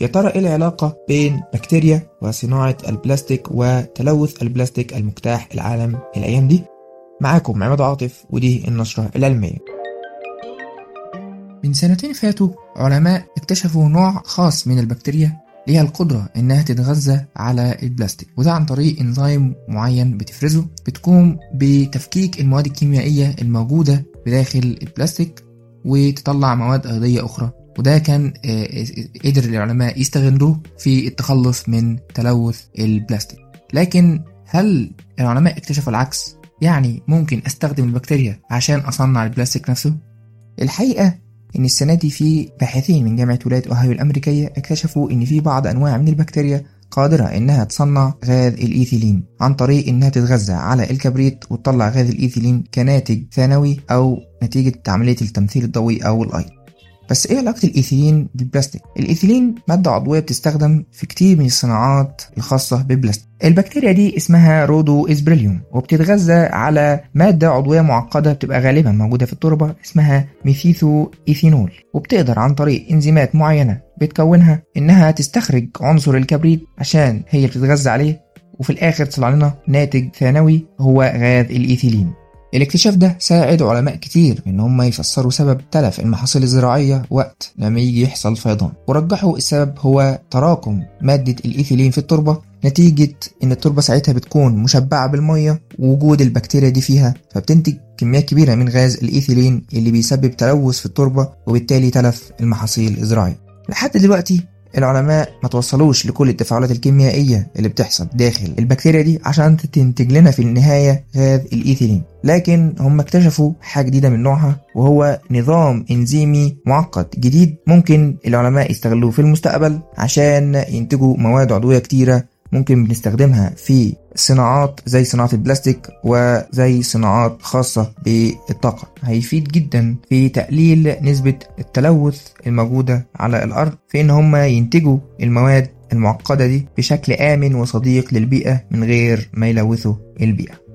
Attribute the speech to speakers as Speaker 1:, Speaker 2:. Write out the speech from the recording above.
Speaker 1: يا ترى إيه العلاقة بين بكتيريا وصناعة البلاستيك وتلوث البلاستيك المجتاح العالم الأيام دي؟ معاكم عماد عاطف ودي النشرة العلمية من سنتين فاتوا علماء اكتشفوا نوع خاص من البكتيريا ليها القدرة إنها تتغذى على البلاستيك وده عن طريق إنزيم معين بتفرزه بتقوم بتفكيك المواد الكيميائية الموجودة بداخل البلاستيك وتطلع مواد أيضية أخرى وده كان قدر العلماء يستغلوه في التخلص من تلوث البلاستيك. لكن هل العلماء اكتشفوا العكس؟ يعني ممكن أستخدم البكتيريا عشان أصنع البلاستيك نفسه؟ الحقيقة إن السنة دي في باحثين من جامعة ولاية أوهايو الأمريكية اكتشفوا إن في بعض أنواع من البكتيريا قادرة إنها تصنع غاز الإيثيلين عن طريق إنها تتغذى على الكبريت وتطلع غاز الإيثيلين كناتج ثانوي أو نتيجة عملية التمثيل الضوئي أو الأيض. بس إيه علاقة الإيثيلين بالبلاستيك؟ الإيثيلين مادة عضوية بتستخدم في كتير من الصناعات الخاصة بالبلاستيك. البكتيريا دي اسمها Rhodospirillum وبتتغذى على مادة عضوية معقدة بتبقى غالبا موجودة في التربة اسمها methylthio ethanol وبتقدر عن طريق إنزيمات معينة بتكونها إنها تستخرج عنصر الكبريت عشان هي بتتغذى عليه وفي الآخر تطلع لنا ناتج ثانوي هو غاز الإيثيلين. الاكتشاف ده ساعد علماء كتير إن هم يفسروا سبب تلف المحاصيل الزراعية وقت لما يجي يحصل فيضان. ورجحوا السبب هو تراكم مادة الإيثيلين في التربة نتيجة إن التربة ساعتها بتكون مشبعة بالمية ووجود البكتيريا دي فيها فبتنتج كميات كبيرة من غاز الإيثيلين اللي بيسبب تلوث في التربة وبالتالي تلف المحاصيل الزراعية. لحد دلوقتي العلماء ما توصلوش لكل التفاعلات الكيميائية اللي بتحصل داخل البكتيريا دي عشان تنتج لنا في النهاية غاز الإيثيلين. لكن هم اكتشفوا حاجة جديدة من نوعها وهو نظام إنزيمي معقد جديد ممكن العلماء يستغلوه في المستقبل عشان ينتجوا مواد عضوية كتيرة ممكن بنستخدمها في صناعات زي صناعة البلاستيك وزي صناعات خاصة بالطاقة. هيفيد جدا في تقليل نسبة التلوث الموجودة على الأرض في إن هم ينتجوا المواد المعقدة دي بشكل آمن وصديق للبيئة من غير ما يلوثوا البيئة.